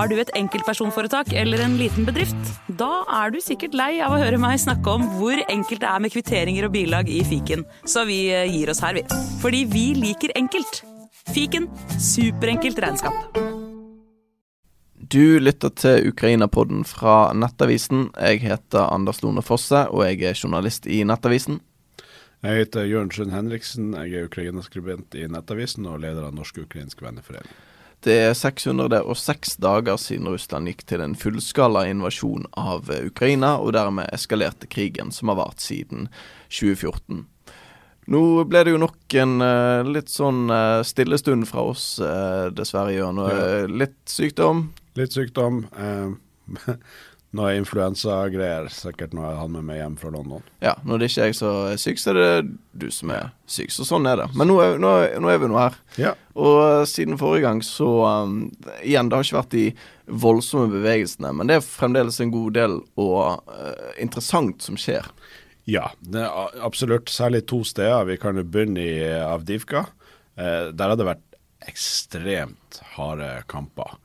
Har du et enkeltpersonforetak eller en liten bedrift? Da er du sikkert lei av å høre meg snakke om hvor enkelt det er med kvitteringer og bilag i fiken, så vi eh, gir oss her, vi. Fordi vi liker enkelt. Fiken superenkelt regnskap. Du lytter til Ukraina-podden fra Nettavisen. Jeg heter Anders Lone Fosse, og jeg er journalist i Nettavisen. Jeg heter Jørn Sund Henriksen. Jeg er Ukraina-skribent i Nettavisen og leder av Norsk-ukrainsk venneforening. Det er 606 dager siden Russland gikk til en fullskala invasjon av Ukraina, og dermed eskalerte krigen som har vart siden 2014. Nå ble det jo nok en uh, litt sånn uh, stille fra oss, dessverre, Jørn. Ja. Litt sykdom? Litt sykdom. noe influensagreier. Sikkert når jeg hadde med meg hjem fra London. Ja, når det ikke er jeg som er syk, så er det du som er syk. Så sånn er det. Men nå er, nå, nå er vi nå her. Ja. Og uh, siden forrige gang, så um, Igjen, det har ikke vært de voldsomme bevegelsene, men det er fremdeles en god del og uh, interessant som skjer. Ja, det er absolutt. Særlig to steder. Vi kan jo begynne i Avdivka. Uh, der har det vært ekstremt harde kamper.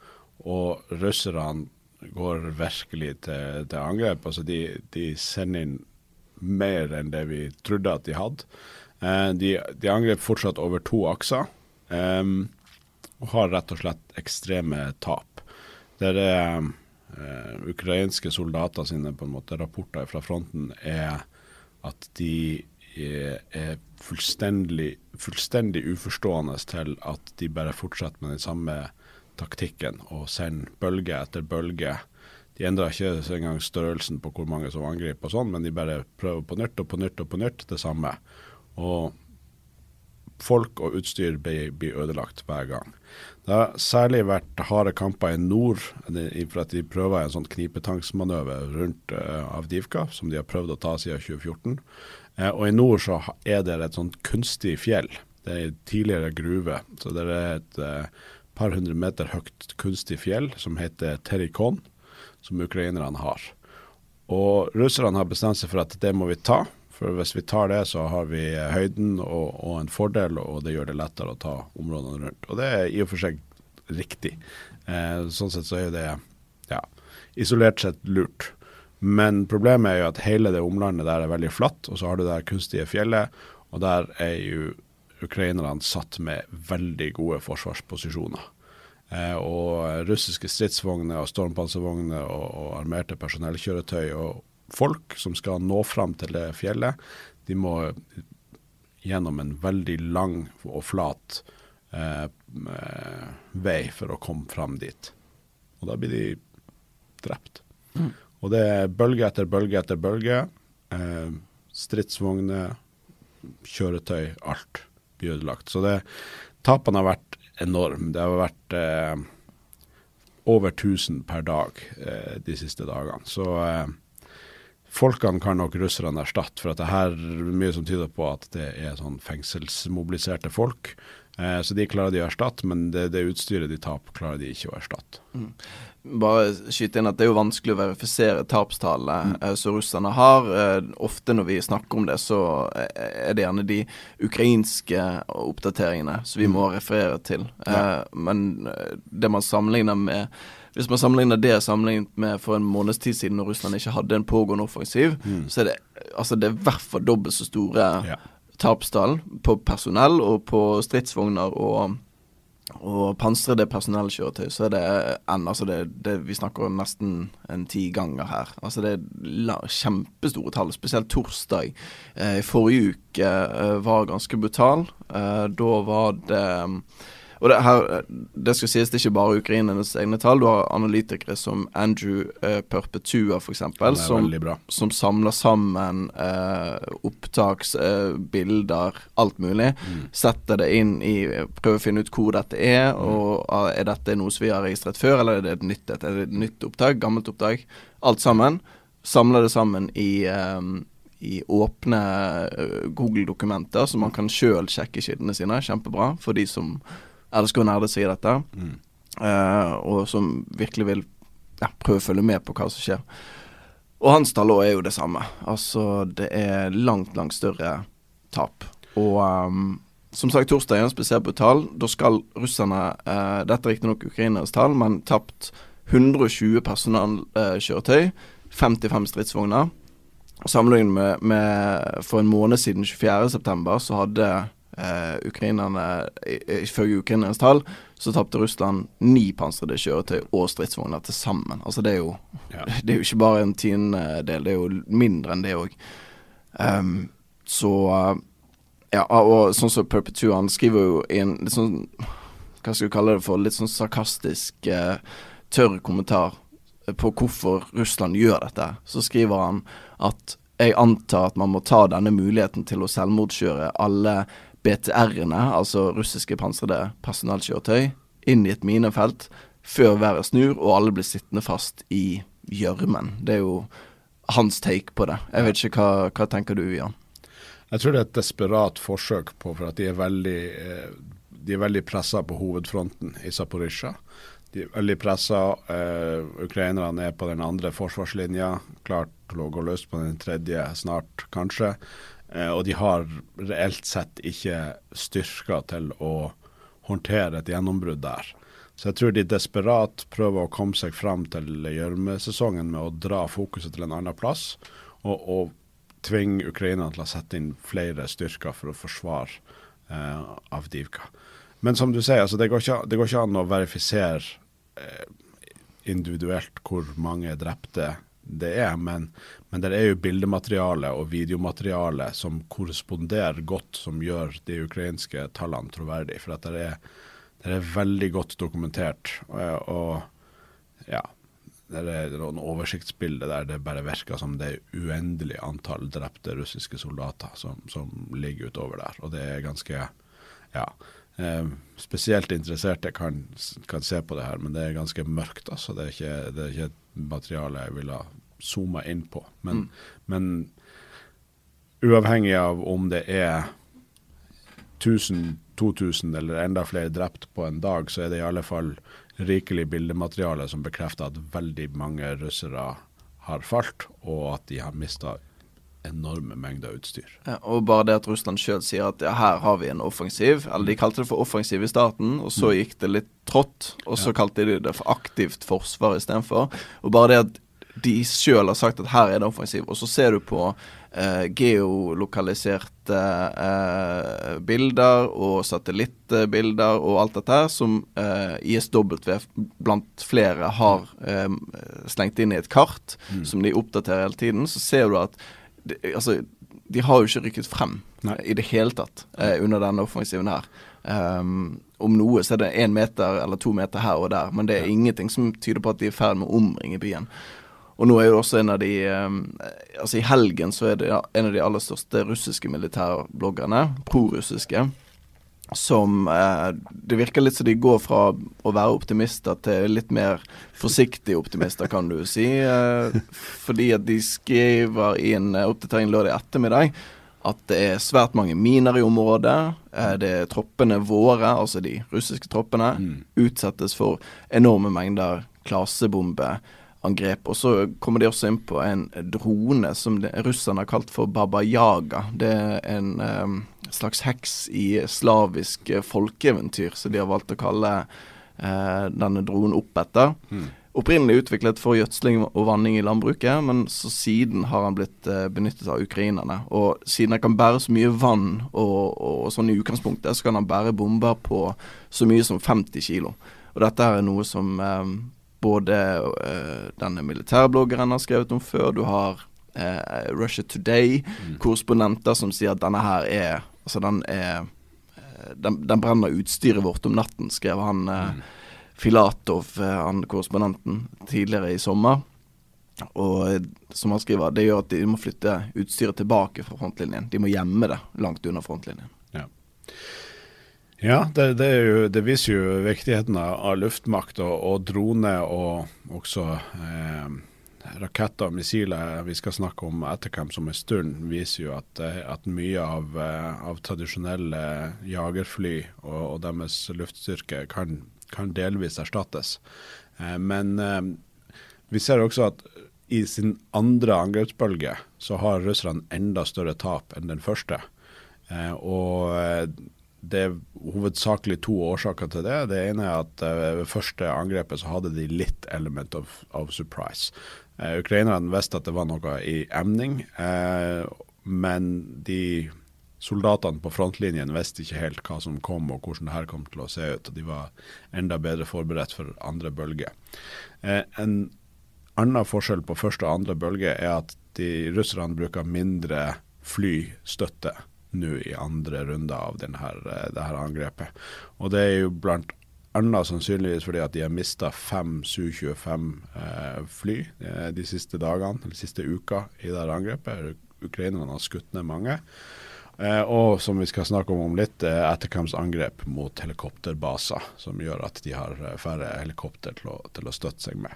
Og russerne går virkelig til, til angrep. Altså de, de, sender inn mer enn det vi trodde at de hadde. Eh, de, de, angrep fortsatt over to akser, eh, og har rett og slett ekstreme tap. Det er eh, ukrainske soldater sine på en måte rapporter fra fronten er at de er, er fullstendig, fullstendig uforstående til at de bare fortsetter med den samme taktikken og sender bølge etter bølge. De endrer ikke engang størrelsen på hvor mange som angriper, og sånn, men de bare prøver på nytt og på nytt og på nytt det samme. Og folk og utstyr blir, ødelagt hver gang. Det har særlig vært harde kamper i nord, for at de prøver en sånn knipetangsmanøver rundt uh, Avdivka, som de har prøvd å ta siden 2014. Uh, og i nord så er det et sånt kunstig fjell. Det er tidligere gruve. Så det er et uh, par hundre meter høyt kunstig fjell som heter Terikon, som ukrainerne har. Og russerne har bestemt seg for at det må vi ta. For hvis vi tar det, så har vi høyden og, og en fordel, og det gjør det lettere å ta områdene rundt. Og det er i og for seg riktig. Eh, sånn sett så er det ja, isolert sett lurt. Men problemet er jo at hele det omlandet der er veldig flatt, og så har du det kunstige fjellet, og der er jo ukrainerne satt med veldig gode forsvarsposisjoner. Eh, og russiske stridsvogner og stormpanservogner og, og, armerte personellkjøretøy og folk som skal nå fram til det fjellet, de må gjennom en veldig lang og flat eh, eh vei for å komme fram dit. Og da blir de drept. Mm. Og det er bølge etter bølge etter bølge. Eh, stridsvogner, kjøretøy, alt blir ødelagt. Så det, tapene har vært enorme. Det har vært eh, over 1000 per dag eh, de siste dagene. Så eh, folkene kan nok russerne erstatte, for at det her er mye som tyder på at det er sånn fengselsmobiliserte folk. Eh, så de klarer de å erstatte, men det, det utstyret de taper, klarer de ikke å erstatte. Mm bare skyte inn at det er jo vanskelig å verifisere tapstallene mm. eh, som russerne har. Eh, ofte når vi snakker om det, så eh, er det gjerne de ukrainske oppdateringene som vi må mm. referere til. Ja. Men det man sammenligner med hvis man sammenligner det sammenlignet med for en måneds tid siden, når Russland ikke hadde en pågående offensiv, mm. så er det altså det er i hvert fall dobbelt så store ja. tapstall på personell og på stridsvogner og og pansrede personellkjøretøy, så er det en altså det, det, Vi snakker nesten en ti ganger her. Altså det er kjempestore tall. Spesielt torsdag eh, forrige uke eh, var ganske brutal. Eh, da var det og det, her, det skal sies det er ikke bare ukrainernes egne tall. Du har analytikere som Andrew uh, Perpetua f.eks., som, som samler sammen uh, opptaksbilder, uh, alt mulig. Mm. Setter det inn i Prøver å finne ut hvor dette er, mm. og uh, er dette noe som vi har registrert før, eller er det et nytt, er det et nytt opptak, gammelt opptak? Alt sammen. Samler det sammen i um, i åpne Google-dokumenter, så man kan sjøl sjekke kildene sine. Kjempebra for de som elsker å nerde seg i dette, mm. uh, og som virkelig vil ja, prøve å følge med på hva som skjer. Og hans tall er jo det samme. Altså, det er langt, langt større tap. Og um, som sagt, torsdag er en spesielt tall. Da skal russerne uh, Dette er riktignok ukraineres tall, men tapt 120 personalkjøretøy, 55 stridsvogner. Sammenlignet med, med, for en måned siden, 24.9, så hadde eh, ukrainerne Ifølge ukrainernes tall så tapte Russland ni pansrede kjøretøy og stridsvogner til sammen. Altså det er jo ja. Det er jo ikke bare en tiendedel, det er jo mindre enn det òg. Um, ehm, så Ja, og sånn som Perpetua, han skriver jo i en litt sånn Hva skal vi kalle det for? Litt sånn sarkastisk, eh, tørr kommentar på hvorfor Russland gjør dette. Så skriver han at jeg antar at man må ta denne muligheten til å selvmordskjøre alle BTR-ene, altså russiske pansrede personellkjøretøy, inn i et minefelt før været snur og alle blir sittende fast i gjørmen. Det er jo hans take på det. Jeg vet ikke hva, hva tenker du, Jan? Jeg tror det er et desperat forsøk på, for at de er veldig, eh, de veldig pressa på hovedfronten i Zaporizjzja. De er veldig pressa. Eh, ukrainerne er på den andre forsvarslinja, klart til å gå løs på den tredje snart, kanskje. Eh, og de har reelt sett ikke styrker til å håndtere et gjennombrudd der. Så jeg tror de desperat prøver å komme seg fram til gjørmesesongen med å dra fokuset til en annen plass, og, og tvinge Ukraina til å sette inn flere styrker for å forsvare eh, Avdivka. Men som du sier, altså, det, går ikke, det, går ikke, an å verifisere eh, individuelt hvor mange drepte det er, men, men det er jo bildemateriale og videomateriale som korresponderer godt, som gjør de ukrainske tallene troverdige. For det er, det er veldig godt dokumentert. Og, og ja, det er noen oversiktsbilder der det bare virker som det er uendelig antall drepte russiske soldater som, som ligger utover der. Og det er ganske ja, eh, spesielt interesserte kan, kan, se på det her, men det er ganske mørkt. altså. Det er ikke, det er ikke et materiale jeg ville zooma inn på. Men, mm. men, uavhengig av om det er 1000, 2000 eller enda flere drept på en dag, så er det i alle fall rikelig bildemateriale som bekrefter at veldig mange russere har falt, og at de har mista enorme mengder utstyr. Ja, og bare det at Russland sjøl sier at ja, her har vi en offensiv, eller de kalte det for offensiv i starten, og så mm. gikk det litt trått, og så ja. kalte de det for aktivt forsvar istedenfor. Og bare det at de sjøl har sagt at her er det offensiv, og så ser du på eh, geolokaliserte eh, bilder og satellittbilder og alt dette her som eh, ISW blant flere har eh, slengt inn i et kart mm. som de oppdaterer hele tiden, så ser du at de, altså, de har jo ikke rykket frem Nei. i det hele tatt eh, under denne offensiven her. Um, om noe så er det én meter eller to meter her og der, men det er ja. ingenting som tyder på at de er i ferd med å omringe byen. Og nå er jo også en av de um, Altså i helgen så er det en av de aller største russiske militærbloggerne, prorussiske, som eh, Det virker litt som de går fra å være optimister til litt mer forsiktige optimister, kan du si. Eh, fordi at de skriver i en eh, oppdatering lørdag ettermiddag at det er svært mange miner i området. Eh, det er troppene våre, altså de russiske troppene, mm. utsettes for enorme mengder klasebombeangrep. Og så kommer de også inn på en drone som russerne har kalt for Baba Yaga. Det er en um, slags heks i slavisk eh, folkeeventyr, så de har valgt å kalle uh, denne dronen opp etter. Mm. Opprinnelig utviklet for gjødsling og vanning i landbruket, men så siden har han blitt uh, benyttet av ukrainerne. Og siden han kan bære så mye vann og, og, sånn i utgangspunktet, så kan han bære bomber på så mye som 50 kilo. Og dette er noe som eh, både uh, denne militærbloggeren har skrevet om før. Du har uh, Russia Today-korrespondenter mm. som sier at denne her er Altså, den er eh, den, den, brenner utstyret vårt om natten, skrev han mm. Filatov, han korrespondenten, tidligere i sommer. Og som han skriver, det gjør at de må flytte utstyret tilbake fra frontlinjen. De må gjemme det langt under frontlinjen. Ja, det, det, jo, det, viser jo viktigheten av luftmakt og, og drone, og også eh, raketter og missiler vi skal snakke om etterkamp som en stund, viser jo at, eh, at mye av, eh, av, tradisjonelle jagerfly og, og deres luftstyrke kan, kan, delvis erstattes. Eh, men vi ser også at i sin andre angrepsbølge så har russerne enda større tap enn den første. og det er hovedsakelig to årsaker til det. Det ene er at uh, ved første angrepet så hadde de litt element of, of surprise. Uh, Ukrainerne visste at det var noe i emning, uh, men de soldatene på frontlinjen visste ikke helt hva som kom og hvordan det her kom til å se ut. og De var enda bedre forberedt for andre bølge. en annen forskjell på første og andre bølge er at de russerne bruker mindre flystøtte nå i andre runde av denne, eh, det her angrepet. Og det er jo blant annet sannsynligvis fordi at de har mista fem Su-25 eh, eh, de siste dagene, eller siste uka i det her angrepet. Ukrainerne har skutt ned mange. Eh, og som vi skal snakke om om litt, eh, Ettercoms mot helikopterbaser, som gjør at de har eh, færre helikopter til å, til å, støtte seg med.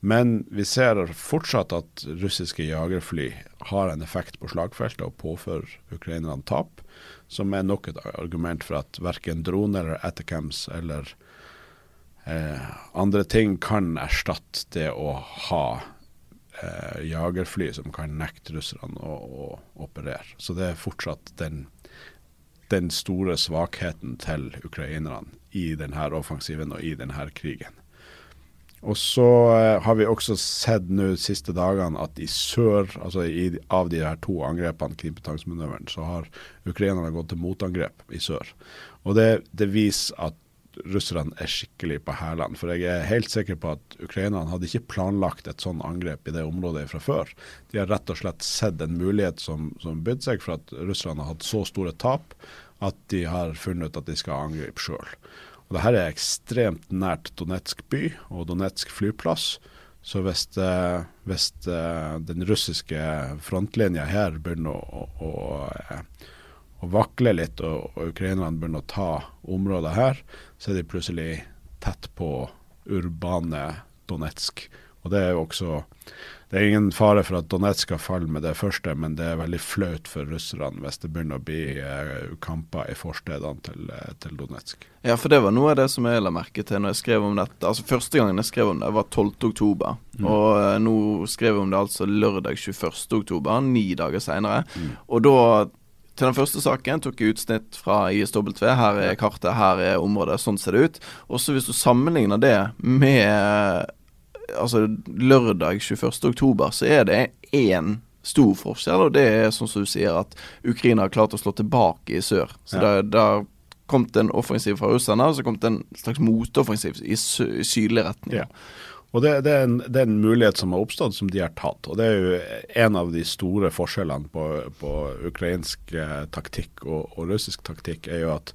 Men vi ser fortsatt at russiske jagerfly har en effekt på slagfeltet og påfører ukrainerne tap, som er nok et argument for at verken droner eller etterkamps eller eh, andre ting kan erstatte det å ha eh, jagerfly som kan nekte russerne å, å, operere. Så det er fortsatt den, den store svakheten til ukrainerne i denne offensiven og i denne krigen. Og så eh, har vi også sett nå de siste dagene at i sør, altså i, av de her to angrepene, knipetangsmanøveren, så har ukrainerne gått til motangrep i sør. Og det, det viser at russerne er skikkelig på hælene. For jeg er helt sikker på at ukrainerne hadde ikke planlagt et sånn angrep i det området fra før. De har rett og slett sett en mulighet som, som bydde seg for at russerne har hatt så store tap at de har funnet ut at de skal angripe sjøl. Dette er ekstremt nært Donetsk by og Donetsk flyplass. Så hvis, eh, hvis eh, den russiske frontlinja her begynner å, å, å og vakler litt, og, og ukrainerne begynner å ta områder her, så er de plutselig tett på urbane Donetsk. Og det er jo også Det er ingen fare for at Donetsk skal falle med det første, men det er veldig flaut for russerne hvis det begynner å bli eh, kamper i forstedene til, eh, til, Donetsk. Ja, for det var noe av det som jeg la merke til når jeg skrev om dette. Altså Første gangen jeg skrev om det, var 12.10. Mm. Og eh, nå skrev jeg om det altså lørdag 21.10, ni dager seinere. Mm. Og da til den første saken tok jeg utsnitt fra ISW. Her er kartet, her er området. Sånn ser det ut. Og så hvis du sammenligner det med altså lørdag 21.10, så er det én stor forskjell, og det er sånn som du sier, at Ukraina har klart å slå tilbake i sør. Så ja. det kom det en offensiv fra russerne, og så kom det en slags motoffensiv i, sydlig retning. Ja. Og det, det, er en, det, er en, mulighet som har oppstått, som de har tatt. Og det er jo en av de store forskjellene på, på ukrainsk eh, taktikk og, og, russisk taktikk, er jo at,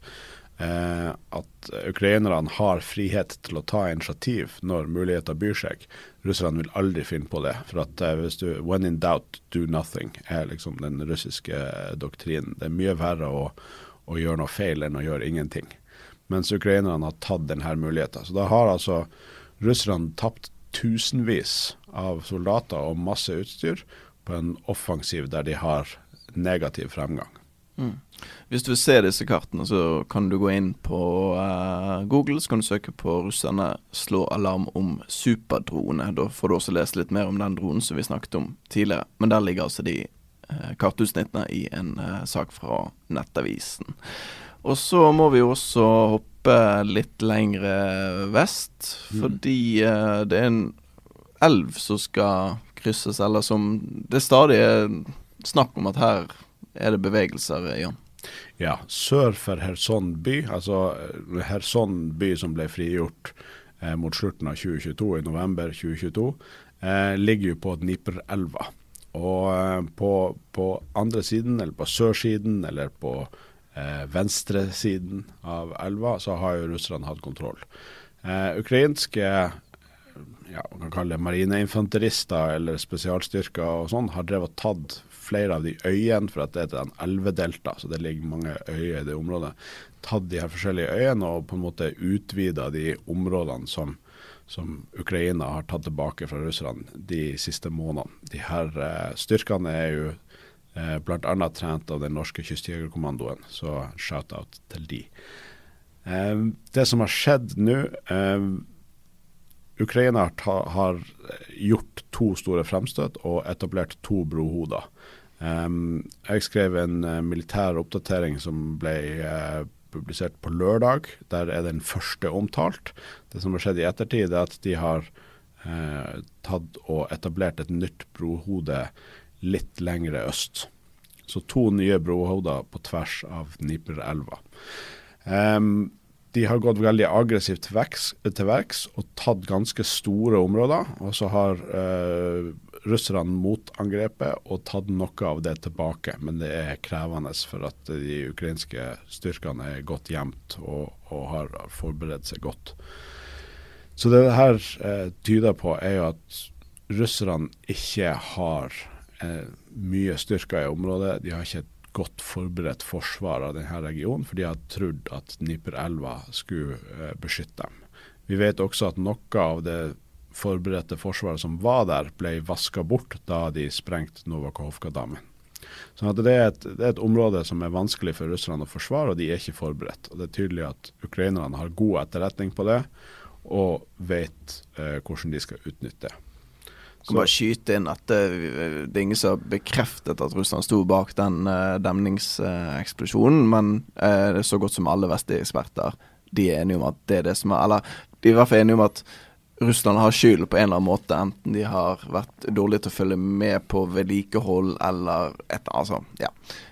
eh, at ukrainerne har frihet til å ta initiativ når muligheter byr seg. Russerne vil aldri finne på det. For at eh, hvis du When in doubt, do nothing, er liksom den russiske doktrinen. Det er mye verre å, å gjøre noe feil enn å gjøre ingenting. Mens ukrainerne har tatt denne muligheten. Så da har altså russerne tapt tusenvis av soldater og masse utstyr på en offensiv der de har negativ fremgang. Mm. Hvis du vil se disse kartene, så kan du gå inn på uh, Google, så kan du søke på 'russerne slår alarm om superdrone'. Da får du også lese litt mer om den dronen som vi snakket om tidligere. Men der ligger altså de uh, kartutsnittene i en uh, sak fra Nettavisen. Og så må vi jo også hoppe litt lengre vest, mm. fordi uh, det er en elv som skal krysses, eller som Det er stadig snakk om at her er det bevegelser, Jan. Ja, sør for Kherson by, altså Kherson eh, by som ble frigjort eh, mot slutten av 2022, i november 2022, eh, ligger jo på Dniperelva. Og eh, på, på andre siden, eller på sørsiden, eller på eh, venstresiden av elva, så har jo russerne hatt kontroll. Eh, ukrainske ja, man kan kalle det marineinfanterister eller spesialstyrker og sånn, har drevet tatt flere av de øyene, for at det er en elvedelta, så det ligger mange øyer i det området. Tatt de her forskjellige øyene og på en måte utvida de områdene som, som Ukraina har tatt tilbake fra russerne de siste månedene. De her eh, styrkene er jo Eh, Bl.a. trent av den norske kystjegerkommandoen, så shout-out til de. Eh, det som har skjedd nå eh, Ukraina har gjort to store fremstøt og etablert to brohoder. Um, jeg skrev en uh, militær oppdatering som ble uh, publisert på lørdag. Der er den første omtalt. Det som har skjedd i ettertid, er at de har eh, tatt og etablert et nytt brohode litt lengre øst. Så to nye brohoder på tvers av Dniperelva. Um, de har gått veldig aggressivt til verks og tatt ganske store områder. Og så har uh, russerne motangrepet og tatt noe av det tilbake. Men det er krevende for at de ukrainske styrkene er godt gjemt og, og har forberedt seg godt. Så det her uh, tyder på er jo at russerne ikke har eh, mye styrker i området. De har ikke et godt forberedt forsvar av denne regionen, for de har trodd at Dniperelva skulle eh, beskytte dem. Vi vet også at noe av det forberedte forsvaret som var der, ble vaska bort da de sprengte Novakovka-dammen. Så det er, et, det er, et, område som er vanskelig for russerne å forsvare, og de er ikke forberedt. Og Det er tydelig at ukrainerne har god etterretning på det, og vet eh, hvordan de skal utnytte det. Kan bare skyte inn at det, det, er ingen som har bekreftet at Russland sto bak den uh, demningseksplosjonen, men uh, det så godt som alle vestlige eksperter de er enige om at det er det som er Eller de er i hvert fall enige om at Russland har skyld på en eller annen måte, enten de har vært dårlige til å følge med på vedlikehold eller et altså, ja.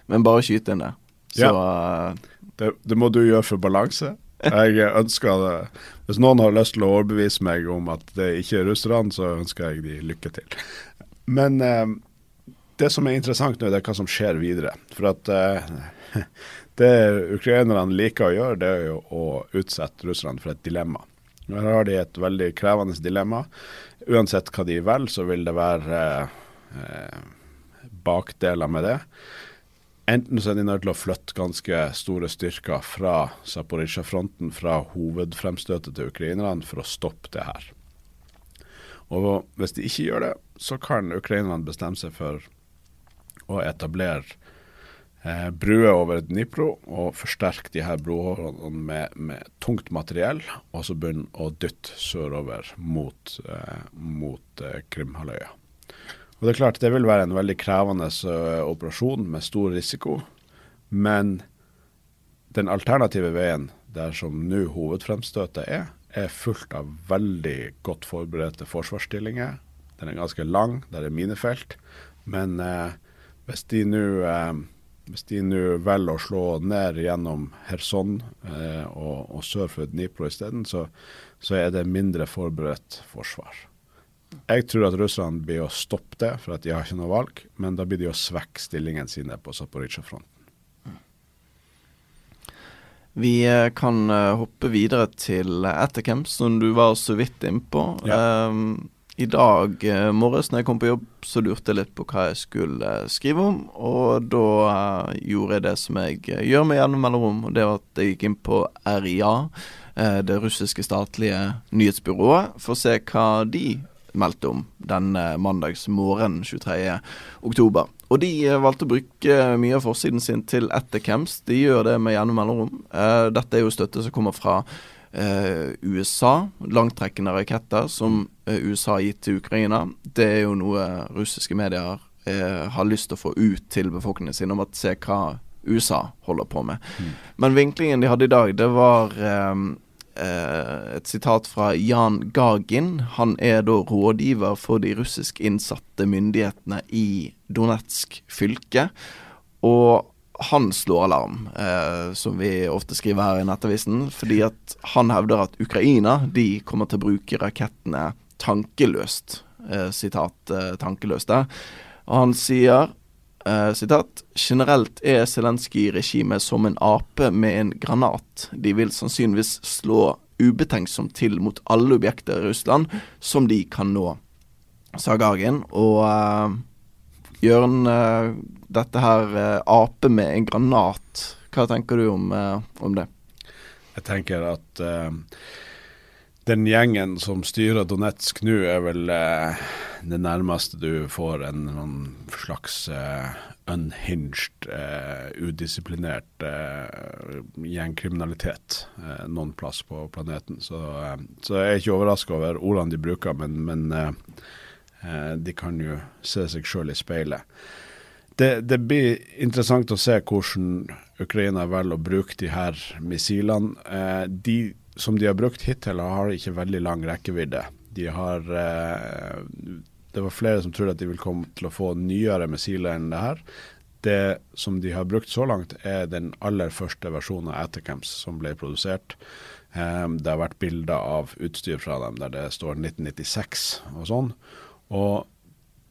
Men bare skyte inn det. Så ja. det, det, må du gjøre for balanse. Jeg ønsker det. Hvis noen har lyst til å overbevise meg om at det ikke er russerne, så ønsker jeg de lykke til. Men eh, det som er interessant nå, det er hva som skjer videre. For at eh, det ukrainerne liker å gjøre, det er jo å utsette russerne for et dilemma. Her har de et veldig krevende dilemma. Uansett hva de velger, så vil det være eh, bakdeler med det. Enten så er de nødt til å flytte ganske store styrker fra Zaporizjzja-fronten, fra hovedfremstøtet til ukrainerne, for å stoppe det her. Og hvis de ikke gjør det, så kan ukrainerne bestemme seg for å etablere eh, bruer over Dnipro og forsterke de her brohårene med, med, tungt materiell, og så begynne å dytte sørover mot, eh, mot eh, Krimhalvøya. Og Det er klart det vil være en veldig krevende uh, operasjon med stor risiko, men den alternative veien, der som nå hovedfremstøtet er, er fullt av veldig godt forberedte forsvarsstillinger. Den er ganske lang, der er minefelt. Men eh, hvis de nå eh, hvis de nå velger å slå ned gjennom Kherson eh, og, og sør for Dnipro isteden, så, så er det mindre forberedt forsvar. Jeg tror at russerne blir å stoppe det, for at de har ikke noe valg. Men da blir de å svekke stillingen sine på Zaporizjzja-fronten. Vi eh, kan eh, hoppe videre til Ettercamp, som du var så vidt innpå. Ja. Um, i dag eh, morges når jeg kom på jobb, så lurte jeg litt på hva jeg skulle skrive om. Og da gjorde jeg det som jeg gjør med gjennom mellomrom, og det var at jeg gikk inn på RIA, det russiske statlige nyhetsbyrået, for å se hva de meldte om den mandagsmorgen, mandagsmorgenen 23. oktober. Og de valgte å bruke mye av forsiden sin til ettercamps. De gjør det med gjennom mellomrom. dette er jo støtte som kommer fra uh, USA, langtrekkende raketter som uh, USA har gitt til Ukraina, det er jo noe russiske medier eh, har lyst til å få ut til befolkningen sin, om at se hva USA holder på med. Mm. Men vinklingen de hadde i dag, det var eh, eh, et sitat fra Jan Gagin. Han er da rådgiver for de russisk innsatte myndighetene i Donetsk fylke. Og han slår alarm, eh, som vi ofte skriver her i Nettavisen, fordi at han hevder at Ukraina de kommer til å bruke rakettene tankeløst. Eh, sitat eh, tankeløst. Og han sier sitat Generelt er Zelenskyj-regimet som en ape med en granat. De vil sannsynligvis slå ubetenksomt til mot alle objekter i Russland som de kan nå, sa Gagin. Og uh, Jørn, uh, dette her uh, ape med en granat, hva tenker du om, uh, om det? Jeg tenker at den gjengen som styrer Donetsk nå, er vel det nærmeste du får en, en slags unhinged, udisiplinert gjengkriminalitet noen plass på planeten. Så, så jeg er ikke overraska over ordene de bruker, men, men Eh, de kan jo se seg sjøl i speilet. det, det, blir interessant å se hvordan Ukraina velger å bruke de her missilene. Eh, de som de har brukt hittil, har ikke veldig lang rekkevidde. De har eh, Det var flere som trodde at de vil komme til å få nyere missiler enn det her. Det som de har brukt så langt, er den aller første versjonen av Atacams som ble produsert. Eh, det har vært bilder av utstyr fra dem der det står 1996 og sånn. Og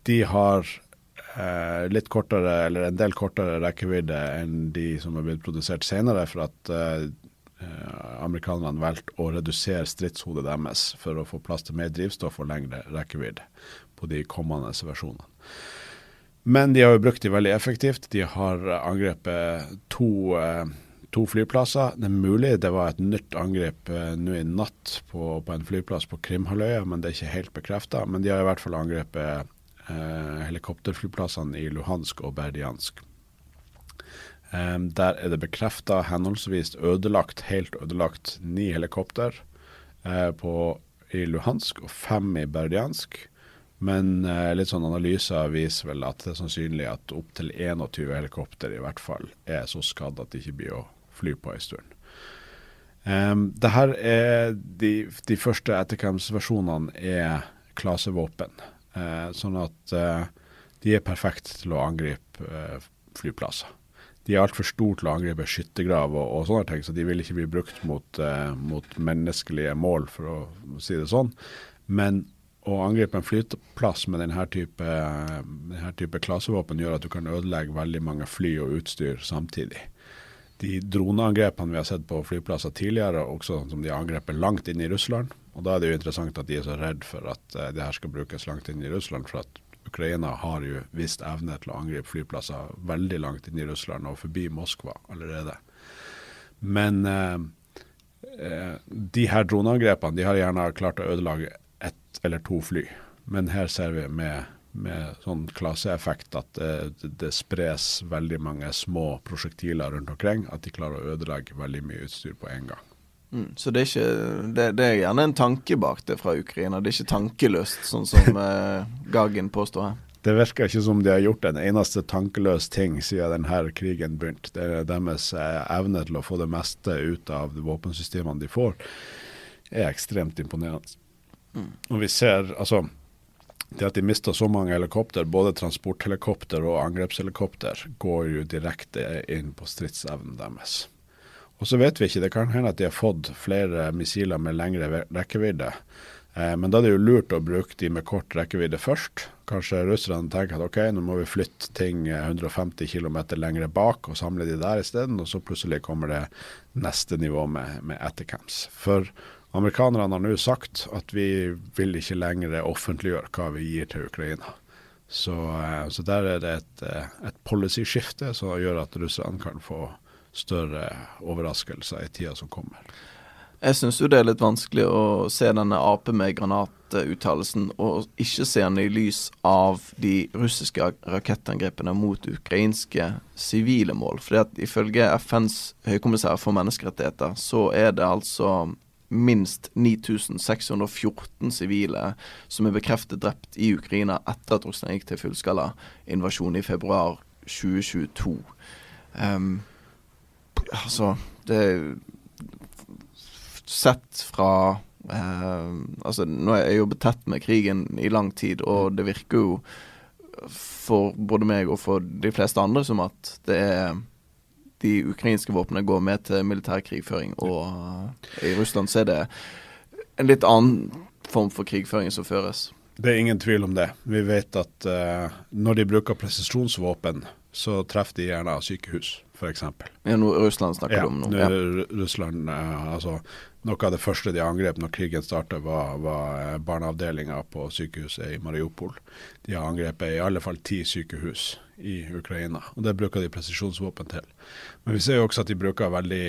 de har eh, litt kortere, eller en del kortere rekkevidde enn de som har blitt produsert senere, for at Eh, amerikanerne valgte å redusere stridshodet deres for å få plass til mer drivstoff og lengre rekkevidde på de kommende versjonene. Men de har jo brukt de veldig effektivt. De har angrepet to, eh, to flyplasser. Det er mulig det var et nytt angrep eh, nå i natt på, på, en flyplass på Krimhalvøya, men det er ikke helt bekrefta. Men de har i hvert fall angrepet eh, helikopterflyplassene i Luhansk og Berdiansk. Um, der er det bekrefta henholdsvis ødelagt, helt ødelagt ni helikopter uh, på, i Luhansk og fem i Berdiansk. Men uh, litt sånn analyser viser vel at det er sannsynlig at opptil 21 helikopter i hvert fall er så skadd at de ikke blir å fly på en stund. Um, det her er de, de første Ettercams-versjonene er klasevåpen. Uh, sånn at de er perfekte til å angripe flyplasser de er altfor store til å angripe skyttergrav og, og, sånne ting, så de vil ikke bli brukt mot, eh, mot, menneskelige mål, for å si det sånn. Men å angripe en flyplass med denne type, denne type klasevåpen gjør at du kan ødelegge veldig mange fly og utstyr samtidig. De droneangrepene vi har sett på flyplasser tidligere, også som de har angrepet langt inn i Russland. Og Da er det jo interessant at de er så redd for at uh, det her skal brukes langt inn i Russland. for at Ukraina har jo vist evne til å angripe flyplasser veldig langt inn i Russland og forbi Moskva allerede. Men eh, eh, de her droneangrepene de har gjerne klart å ødelegge ett eller to fly. Men her ser vi med, med sånn klasseeffekt at det, det, spres veldig mange små prosjektiler rundt omkring. At de klarer å ødelegge veldig mye utstyr på en gang. Mm, så det er, ikke, det, det er gjerne en tanke bak det fra Ukraina. Det er ikke tankeløst, sånn som eh, Gagen påstår her. Det virker ikke som de har gjort en eneste tankeløs ting siden denne krigen begynte. Det er deres eh, evne til å få det meste ut av de våpensystemene de får, er ekstremt imponerende. Mm. Og vi ser, altså det at de mista så mange helikopter, både transporthelikopter og angrepshelikopter, går jo direkte inn på stridsevnen deres. Og så vet vi ikke, det kan hende at de har fått flere missiler med lengre rekkevidde. Eh, men da er det jo lurt å bruke de med kort rekkevidde først. Kanskje russerne tenker at ok, nå må vi flytte ting 150 km lengre bak og samle de der isteden, og så plutselig kommer det neste nivå med, med ettercamps. For amerikanerne har nå sagt at vi vil ikke lenger offentliggjøre hva vi gir til Ukraina. Så, eh, så der er det et, eh, et policy-skifte som gjør at russerne kan få større overraskelser i tida som kommer. Jeg syns jo det er litt vanskelig å se denne Ap med granat-uttalelsen, og ikke se den i lys av de russiske rakettangrepene mot ukrainske sivile mål. Fordi at ifølge FNs høykommissær for menneskerettigheter, så er det altså minst 9614 sivile som er bekreftet drept i Ukraina etter at Russland gikk til fullskala invasjon i februar 2022. Um, Altså, det Sett fra eh, Altså, nå har jeg jobbet tett med krigen i lang tid, og det virker jo for både meg og for de fleste andre som at det er de ukrainske våpnene går med til militær krigføring, og uh, i Russland så er det en litt annen form for krigføring som føres. Det er ingen tvil om det. Vi vet at uh, når de bruker presisjonsvåpen, så treffer de gjerne sykehus f.eks. Ja, noe Russland snakker ja, du om nå. Ja. Russland, eh, altså Noe av det første de angrep når krigen startet, var, var eh, barneavdelinga på sykehuset i Mariupol. De har angrepet i alle fall ti sykehus i Ukraina, og det bruker de presisjonsvåpen til. Men vi ser jo også at de bruker veldig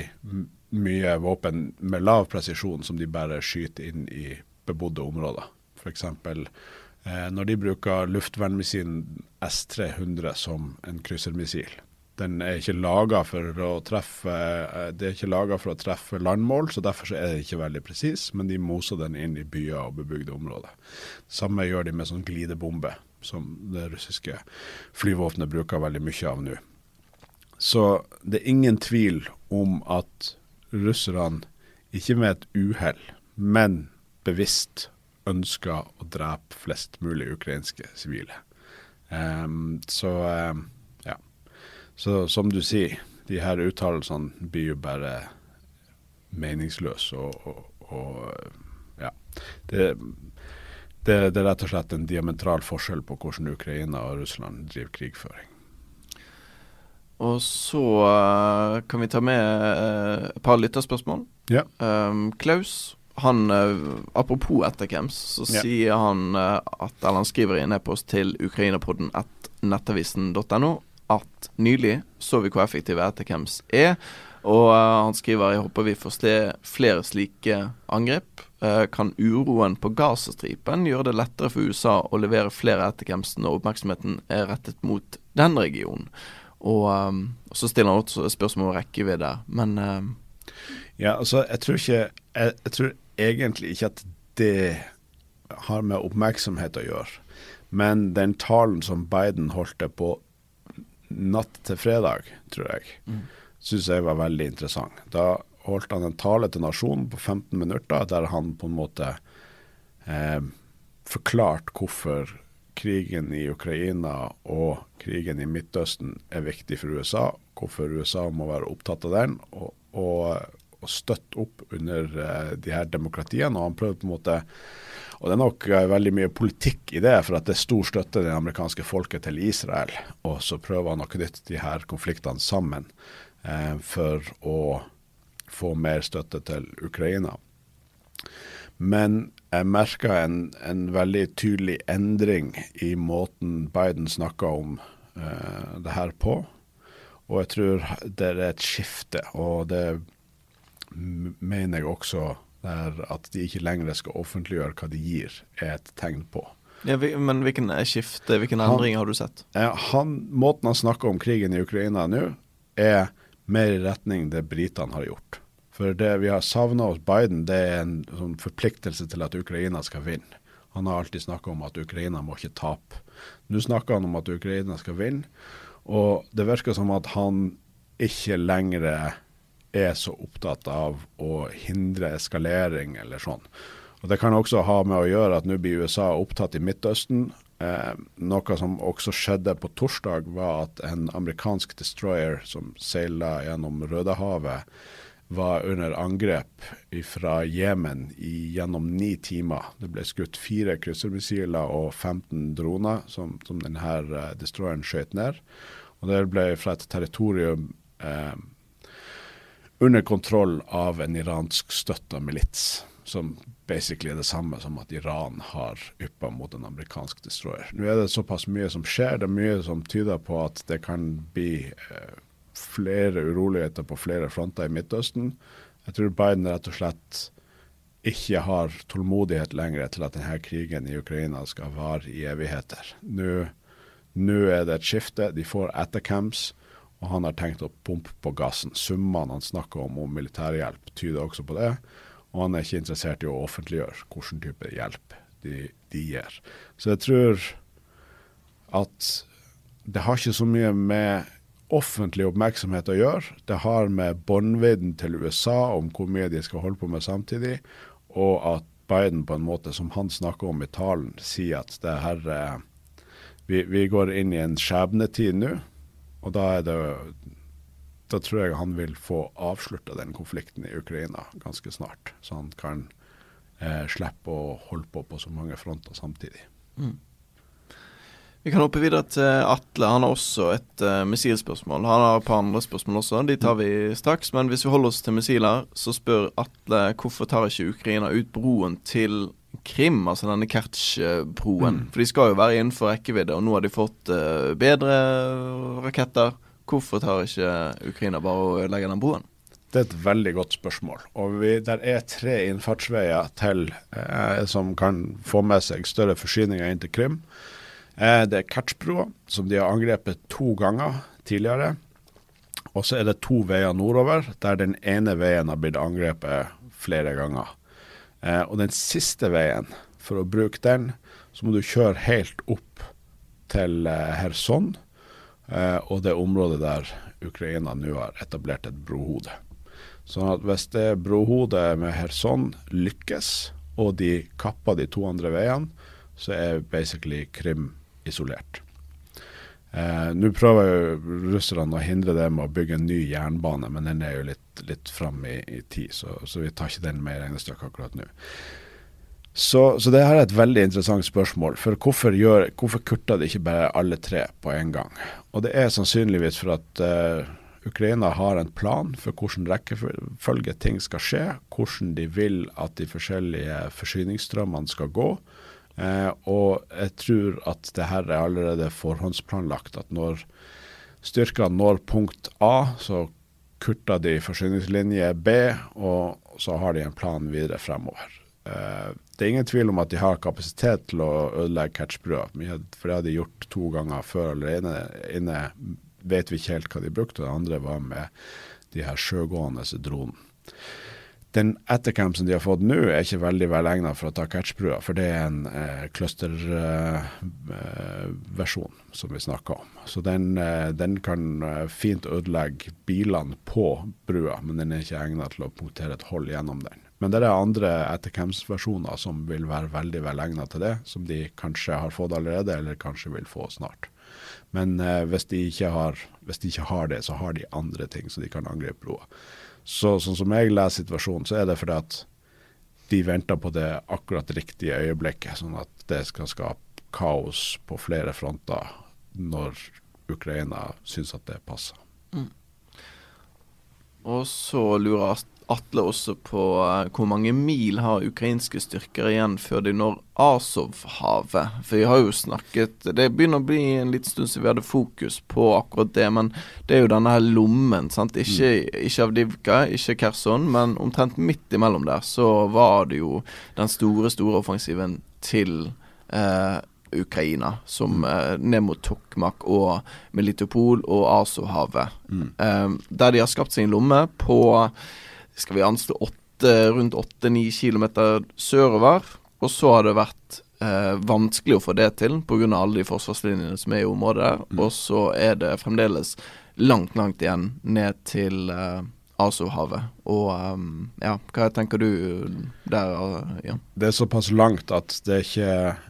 mye våpen med lav presisjon som de bare skyter inn i bebodde områder. F.eks. Eh, når de bruker luftvernmissilen S-300 som en kryssermissil Den er ikke laga for å treffe eh, Det er ikke laget for å treffe landmål, så derfor så er det ikke veldig presis. Men de moser den inn i byer og bebygde områder. Samme gjør de med sånn glidebombe, som det russiske flyvåpenet bruker veldig mye av nå. Så det er ingen tvil om at russerne, ikke med et uhell, men bevisst ønsker å drepe flest mulig ukrainske sivile. Um, så um. Så som du sier, de her uttalelsene blir jo bare meningsløse og, og, og ja. Det, det, det, er rett og slett en diametral forskjell på hvordan Ukraina og Russland driver krigføring. Og så uh, kan vi ta med uh, et par lytterspørsmål. Ja. Um, Klaus han, uh, Apropos ettercamps, så ja. sier han at Eller han skriver i en e-post til ukrainapodden at nettavisen.no at nylig så vi hvor effektive ettercamps er. Og han skriver jeg håper vi får se flere slike angrep. kan uroen på Gazastripen gjøre det lettere for USA å levere flere ettercamps når oppmerksomheten er rettet mot den regionen? Og, um, så stiller han også spørsmål om rekkevidde, men um, Ja, altså, jeg tror ikke jeg, jeg, tror egentlig ikke at det har med oppmerksomhet å gjøre. Men den talen som Biden holdt på natt til fredag, tror jeg, mm. syns jeg var veldig interessant. Da holdt han en tale til nasjonen på 15 minutter der han på en måte eh, forklarte hvorfor krigen i Ukraina og krigen i Midtøsten er viktig for USA, hvorfor USA må være opptatt av den og, og, og støtte opp under uh, de her demokratiene. Og han prøvde på en måte og det er nok uh, veldig mye politikk i det, for at det er stor støtte det amerikanske folket til Israel. Og så prøver han å knytte de her konfliktene sammen eh, for å få mer støtte til Ukraina. Men jeg merka en, en, veldig tydelig endring i måten Biden snakka om eh, det her på. Og jeg tror det er et skifte, og det mener jeg også der at de ikke lenger skal offentliggjøre hva de gir, er et tegn på. Ja, men hvilken skifte, hvilken endring har du sett? Han, måten han snakker om krigen i Ukraina nå, er mer i retning det britene har gjort. For det vi har savna hos Biden, det er en sånn forpliktelse til at Ukraina skal vinne. Han har alltid snakka om at Ukraina må ikke tape. Nå snakker han om at Ukraina skal vinne, og det virker som at han ikke lenger er så opptatt av å hindre eskalering eller sånn. Og Det kan også ha med å gjøre at nå blir USA opptatt i Midtøsten. Eh, noe som også skjedde på torsdag, var at en amerikansk destroyer som seila gjennom Rødehavet, var under angrep fra Jemen gjennom ni timer. Det ble skutt fire kryssermissiler og 15 droner som, som denne uh, destroyeren skjøt ned. Og Det ble fra et territorium eh, under kontroll av en iransk støtta milits, som basically er det samme som at Iran har yppa mot en amerikansk destroyer. Nå er det såpass mye som skjer, det er mye som tyder på at det kan bli eh, flere uroligheter på flere fronter i Midtøsten. Jeg tror Biden rett og slett ikke har tålmodighet lenger til at denne krigen i Ukraina skal vare i evigheter. Nå, nå er det et skifte. De får ettercamps, og han har tenkt å pumpe på gassen. Summene han snakker om om militærhjelp, tyder også på det. Og han er ikke interessert i å offentliggjøre hvilken type hjelp de, de gir. Så jeg tror at det har ikke så mye med offentlig oppmerksomhet å gjøre. Det har med båndvidden til USA om hvor mye de skal holde på med samtidig, og at Biden på en måte, som han snakker om i talen, sier at det her eh, vi, vi, går inn i en skjebnetid nå, og da er det da tror jeg han vil få avslutta den konflikten i Ukraina ganske snart. Så han kan eh, slippe å holde på på så mange fronter samtidig. Mm. Vi kan hoppe videre til Atle. Han har også et uh, missilspørsmål. Han har et par andre spørsmål også, de tar vi straks. Men hvis vi holder oss til missiler, så spør Atle hvorfor tar ikke Ukraina ut broen til Krim, altså denne Kertsj-broen. Mm. For de skal jo være innenfor rekkevidde, og nå har de fått uh, bedre raketter. Hvorfor tar ikke Ukraina bare og ødelegger den broen? Det er et veldig godt spørsmål. Og vi, Der er tre innfartsveier til eh, som kan få med seg større forsyninger inn til Krim. Eh, det er Kertsbrua, som de har angrepet to ganger tidligere. Og så er det to veier nordover, der den ene veien har blitt angrepet flere ganger. Eh, og den siste veien, for å bruke den, så må du kjøre helt opp til eh, Kherson eh, og det området der Ukraina nå har etablert et brohode. Sånn at hvis det brohodet med Kherson lykkes, og de kapper de to andre veiene, så er basically Krim isolert. Eh, Nå prøver jo russerne å hindre det med å bygge en ny jernbane, men den er jo litt, litt fram i, i tid, så, så, vi tar ikke den med i regnestykket akkurat nå. Så, så, det her er et veldig interessant spørsmål. For hvorfor, gjør, hvorfor kutter de ikke bare alle tre på en gang? Og det er sannsynligvis for at uh, Ukraina har en plan for hvordan rekkefølge ting skal skje, hvordan de vil at de forskjellige forsyningsstrømmene skal gå. Eh, og jeg tror at det her er allerede forhåndsplanlagt. At når styrkene når punkt A, så kutter de forsyningslinje B, og så har de en plan videre fremover. Eh, det er ingen tvil om at de har kapasitet til å ødelegge catchbrua, for det har de gjort to ganger før allerede. Inne vet vi ikke helt hva de brukte, det andre var med de her sjøgående dronene den ettercampsen de har fått nå, er ikke veldig velegna for å ta catchbrua, for det er en eh, clusterversjon eh, som vi snakka om. Så den, eh, den kan eh, fint ødelegge bilene på brua, men den er ikke egnet til å punktere et hold gjennom den. Men det er andre ettercamps-versjoner som vil være veldig velegnet til det, som de kanskje har fått allerede, eller kanskje vil få snart. Men eh, hvis, de har, hvis, de ikke har, det, så har de andre ting så de kan angripe broa. Så sånn som jeg leser situasjonen, så er det fordi at de venter på det akkurat riktige øyeblikket, sånn at det skal skape kaos på flere fronter når Ukraina syns at det passer. Mm. Og så lurer Atle også på uh, hvor mange mil har ukrainske styrker igjen før de når Azov-havet? For vi har jo snakket Det begynner å bli en liten stund siden vi hadde fokus på akkurat det, men det er jo denne her lommen. sant? Ikke, mm. ikke Avdivka, ikke Kherson, men omtrent midt imellom der så var det jo den store, store offensiven til uh, Ukraina, som uh, ned mot Tokmak og Melitopol og Azov-havet. Mm. Uh, der de har skapt sin lomme på skal vi anslå rundt 8-9 km sørover. Og så har det vært eh, vanskelig å få det til pga. alle de forsvarslinjene som er i området. Mm. Og så er det fremdeles langt, langt igjen ned til eh, Azovhavet. Og um, ja, hva tenker du der, ja? Det er såpass langt at det er ikke eh,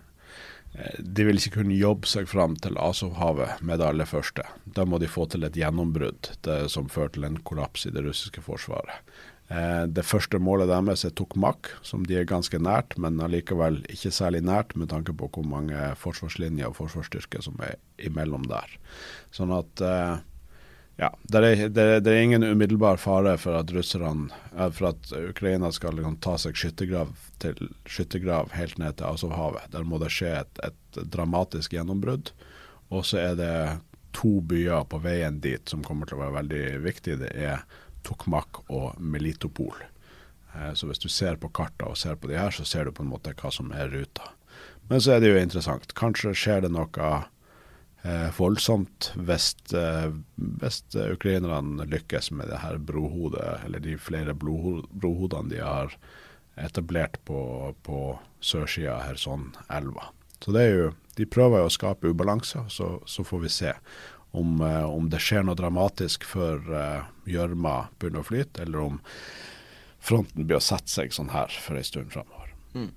de vil ikke kunne jobbe seg fram til Azovhavet med det aller første. Da må de få til et gjennombrudd som fører til en kollaps i det russiske forsvaret. Eh, det første målet deres er Tokmak, som de er ganske nært, men allikevel ikke særlig nært med tanke på hvor mange forsvarslinjer og forsvarsstyrker som er imellom der. Sånn at eh, ja, det er, det, det er, ingen umiddelbar fare for at russerne, eh, for at Ukraina skal liksom, ta seg skyttergrav, til, skyttergrav helt ned til Azovhavet. Der må det skje et, et dramatisk gjennombrudd. Og så er det to byer på veien dit som kommer til å være veldig viktige. Det er Tokmak og Melitopol. Eh, så hvis du ser på karta og ser på de her, så ser du på en måte hva som er ruta. Men så er det jo interessant. Kanskje skjer det noe eh, voldsomt hvis, eh, hvis ukrainerne lykkes med det her brohodet, eller de flere brohodene de har etablert på, på sørsida av Kherson-elva. Så det er jo, De prøver jo å skape ubalanse, så, så får vi se om, eh, om, det skjer noe dramatisk før eh, gjørma begynner å flyte, eller om fronten blir å sette seg sånn her for en stund framover. Mm.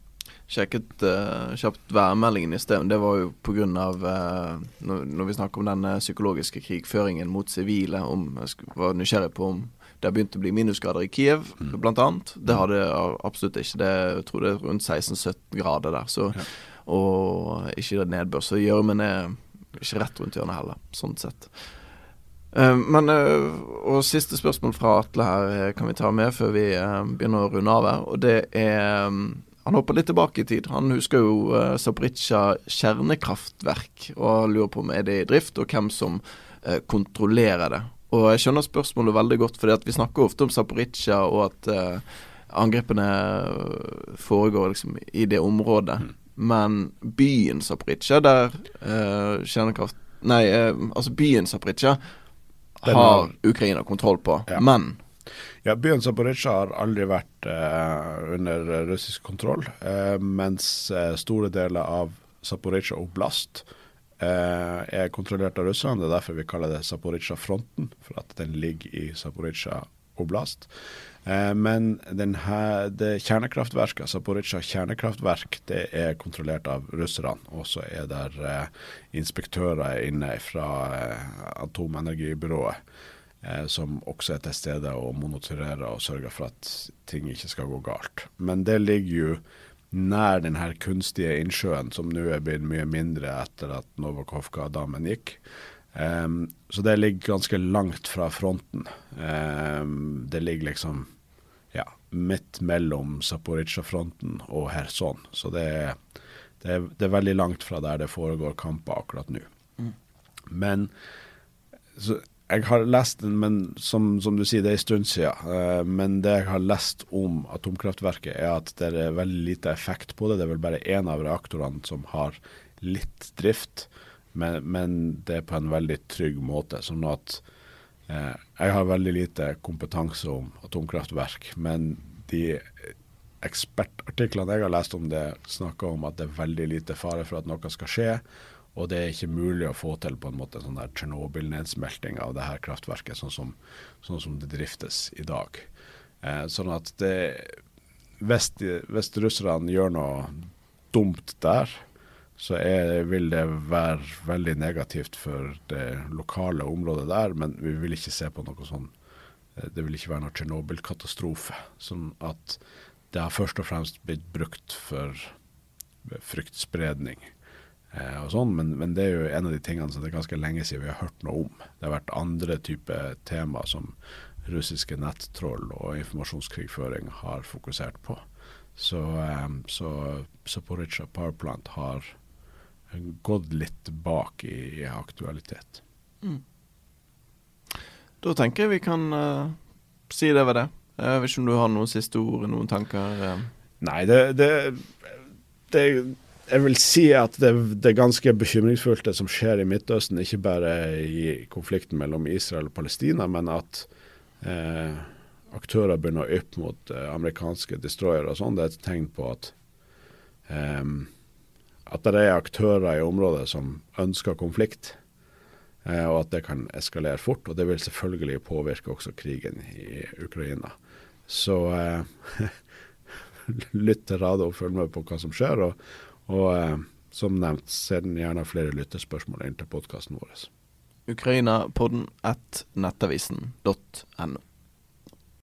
Sjekket uh, kjapt værmeldingen i sted. Det var jo pga. Uh, når, når vi snakker om den psykologiske krigføringen mot sivile, om jeg var nysgjerrig på om det har begynt å bli minusgrader i Kiev, mm. bl.a. Det hadde absolutt ikke. Det, jeg tror det er rundt 16-17 grader der. Så, ja. Og ikke nedbør. Så gjørmen er ikke rett rundt hjørnet heller, sånn sett. Uh, men uh, Og siste spørsmål fra Atle her eh, kan vi ta med før vi uh, begynner å runde av her. Og det er um, Han hopper litt tilbake i tid. Han husker jo uh, Zaporizjzja kjernekraftverk og lurer på om er det i drift, og hvem som kontrollerer det. Og jeg skjønner spørsmålet veldig godt, fordi vi snakker ofte om Zaporizjzja og at angrepene foregår liksom i det området. Mm. Men byen Zaporizjzja, der uh, kjernekraft Nei, uh, altså byen har har- Ukraina kontroll på. Ja. Men Ja, Byen Zaporizjzja har aldri vært eh, under russisk kontroll, eh, mens eh, store deler av Zaporizjzja oblast eh, er kontrollert av russerne. Det er derfor vi kaller det Zaporizjzja-fronten, for at den ligger i Zaporizjzja oblast. Eh, men her, det kjernekraftverket, Zaporizjzja kjernekraftverk, det er kontrollert av russerne. Og så er der eh, inspektører inne fra atomenergibyrået som også er til stede og monitorerer og sørger for at ting ikke skal gå galt. Men det ligger jo nær den her kunstige innsjøen, som nå er blitt mye mindre etter at Novakovka-dammen gikk. Um, så det ligger ganske langt fra fronten. Um, det ligger liksom ja, midt mellom Zaporizjzja-fronten og Kherson. Så det er, det, er, det er veldig langt fra der det foregår kamper akkurat nå. Men så jeg har lest den, men som, som du sier, det er en stund siden. Eh, men det jeg har lest om atomkraftverket, er at det er veldig lite effekt på det. Det er vel bare én av reaktorene som har litt drift, men, men det er på en veldig trygg måte. Sånn at eh, jeg har veldig lite kompetanse om atomkraftverk, men de ekspertartiklene jeg har lest om det, snakker om at det er veldig lite fare for at noe skal skje. Og det er ikke mulig å få til på en måte sånn der Tsjernobyl-nedsmelting av det her kraftverket, sånn som, sånn som det driftes i dag. Eh, sånn at det hvis, hvis russerne gjør noe dumt der, så er, vil det være veldig negativt for det lokale området der, men vi vil ikke se på noe sånn eh, Det vil ikke være noe Tsjernobyl-katastrofe. Sånn at det har først og fremst blitt brukt for fryktspredning eh, og sånn, men, men det er jo en av de tingene som det er ganske lenge siden vi har hørt noe om. Det har vært andre typer tema som russiske nettroll og informasjonskrigføring har fokusert på. Så, eh, så Zaporizjzja Powerplant har gått litt bak i, i aktualitet. da tenker jeg vi kan uh, si det ved det. Jeg vet ikke om du har noen siste ord, noen tanker? Uh. Nei, det, det, det Jeg vil si at det, det ganske bekymringsfullt det som skjer i Midtøsten. Ikke bare i konflikten mellom Israel og Palestina, men at eh, aktører begynner å yppe mot eh, amerikanske destroyere og sånn. Det er et tegn på at eh, at det er aktører i området som ønsker konflikt. Eh, og at det kan eskalere fort. Og det vil selvfølgelig påvirke også krigen i Ukraina. Så eh, lytt til radio og følg med på hva som skjer. Og, og eh, som nevnt, send gjerne flere lyttespørsmål inn til podkasten vår. Ukraina-podden at nettavisen.no.